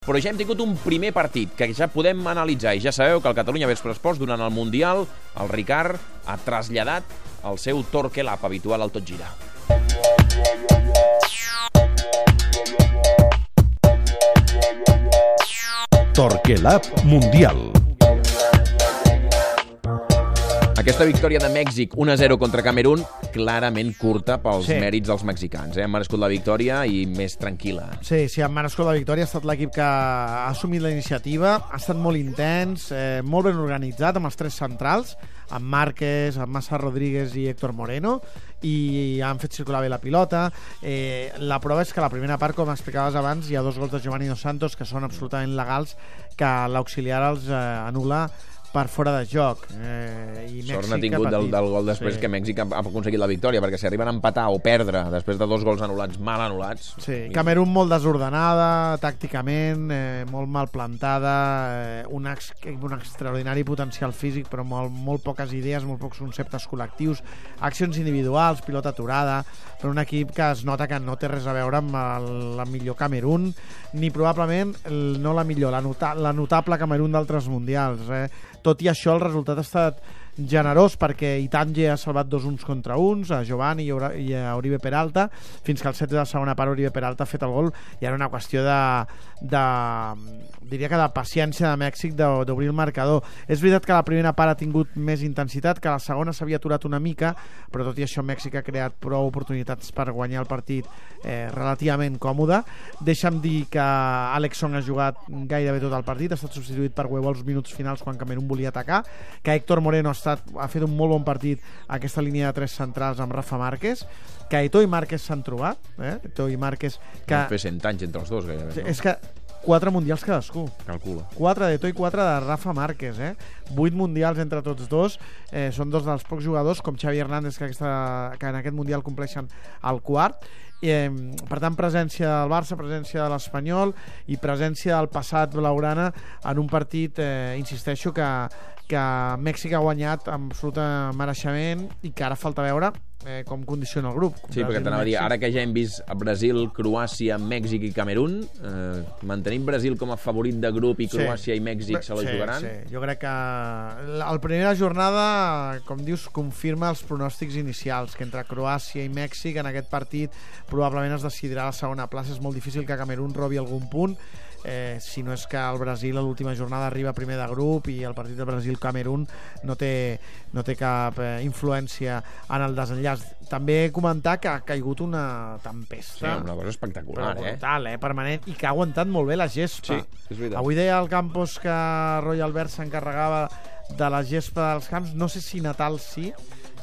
Però ja hem tingut un primer partit que ja podem analitzar i ja sabeu que el Catalunya Vespre Esports durant el Mundial el Ricard ha traslladat el seu Torquelap habitual al tot girar. Torquelab Mundial. Aquesta victòria de Mèxic 1-0 contra Camerún, clarament curta pels Sí. mèrits dels mexicans. Eh? Han merescut la victòria i més tranquil·la. Sí, sí, en merescut la victòria ha estat l'equip que ha assumit la iniciativa, ha estat molt intens, eh, molt ben organitzat amb els tres centrals, amb Márquez, amb Massa Rodríguez i Héctor Moreno, i han fet circular bé la pilota. Eh, la prova és que la primera part, com explicaves abans, hi ha dos gols de Giovanni Dos Santos que són absolutament legals, que l'auxiliar els eh, anul·la per fora de joc. Eh, i Sort Mèxic n'ha tingut del, del gol després Sí. que Mèxic ha, ha aconseguit la victòria, perquè si arriben a empatar o perdre després de dos gols anul·lats, mal anul·lats... Sí, Camerún molt desordenada, tàcticament, eh, molt mal plantada, eh, un, ex, un extraordinari potencial físic, però molt, molt poques idees, molt pocs conceptes col·lectius, accions individuals, pilota aturada, però un equip que es nota que no té res a veure amb el, la millor Camerún, ni probablement el, no la millor, la, nota, la notable Camerún d'altres mundials. Eh? Tot i això, el resultat ha estat generós perquè Itange ha salvat dos uns contra uns, a Giovanni i a Oribe Peralta, fins que al set de la segona part Oribe Peralta ha fet el gol i era una qüestió de, de diria que de paciència de Mèxic d'obrir el marcador. És veritat que la primera part ha tingut més intensitat, que la segona s'havia aturat una mica, però tot i això Mèxic ha creat prou oportunitats per guanyar el partit eh, relativament còmode. Deixa'm dir que Alex Song ha jugat gairebé tot el partit, ha estat substituït per Huevo als minuts finals quan Camerún volia atacar, que Héctor Moreno ha, estat, ha fet un molt bon partit aquesta línia de tres centrals amb Rafa Márquez, que Eto i Márquez s'han trobat, eh? Eto i Márquez, que Van fer 100 anys entre els dos, gairebé. No? és que quatre mundials cadascú. Calcula. 4 d'Eto i 4 de Rafa Márquez, eh? 8 mundials entre tots dos. Eh, són dos dels pocs jugadors, com Xavi Hernández, que, aquesta, que en aquest mundial compleixen el quart. Eh, per tant, presència del Barça, presència de l'Espanyol i presència del passat blaugrana en un partit, eh, insisteixo, que, que Mèxic ha guanyat amb absolut mereixement i que ara falta veure eh, com condiciona el grup. Sí, perquè t'anava a dir, ara que ja hem vist a Brasil, Croàcia, Mèxic i Camerún, eh, mantenim Brasil com a favorit de grup i Sí. Croàcia i Mèxic se la sí, jugaran? Sí. Jo crec que la la primera jornada, com dius, confirma els pronòstics inicials, que entre Croàcia i Mèxic en aquest partit probablement es decidirà la segona plaça. És molt difícil que Camerún robi algun punt, eh, si no és que el Brasil a l'última jornada arriba primer de grup i el partit de Brasil-Camerún no, té, no té cap eh, influència en el desenllaç. També comentar que ha caigut una Sí, tempesta una cosa espectacular, però eh? brutal, eh? permanent, i que ha aguantat molt bé la gespa. Sí, és veritat. Avui deia el Campos que Roy Albert s'encarregava de la gespa dels camps, no sé si Natal sí.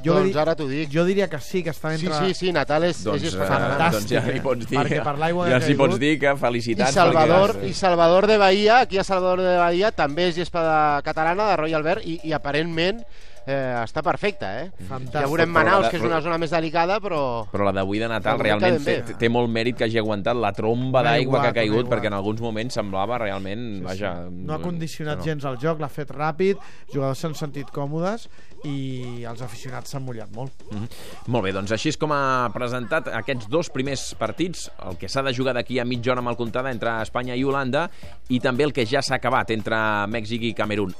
Jo, doncs di- ara t'ho dic. jo diria que sí, que està Sí, entre... sí, sí, Natal és, Doncs, és eh, espectacular. doncs ja li pots dir, Perquè per l'aigua que ja s'hi pots dir que I felicitats. Salvador, perquè... I Salvador de Bahia, aquí a Salvador de Bahia també és gespa de, catalana de Roy Albert i, i aparentment eh, està perfecta, eh? Fantàstic. Ja veurem Manaus, que és una zona més delicada, però... Però la d'avui de Natal realment té, bé. té molt mèrit que hagi aguantat la tromba d'aigua que ha caigut, igual. perquè en alguns moments semblava realment... vaja, no ha condicionat no. gens el joc, l'ha fet ràpid, jugadors s'han sentit còmodes i els aficionats s'han mullat molt. Mhm. Molt bé, doncs així és com ha presentat aquests dos primers partits, el que s'ha de jugar d'aquí a mitja hora amb el comptada entre Espanya i Holanda i també el que ja s'ha acabat entre Mèxic i Camerún.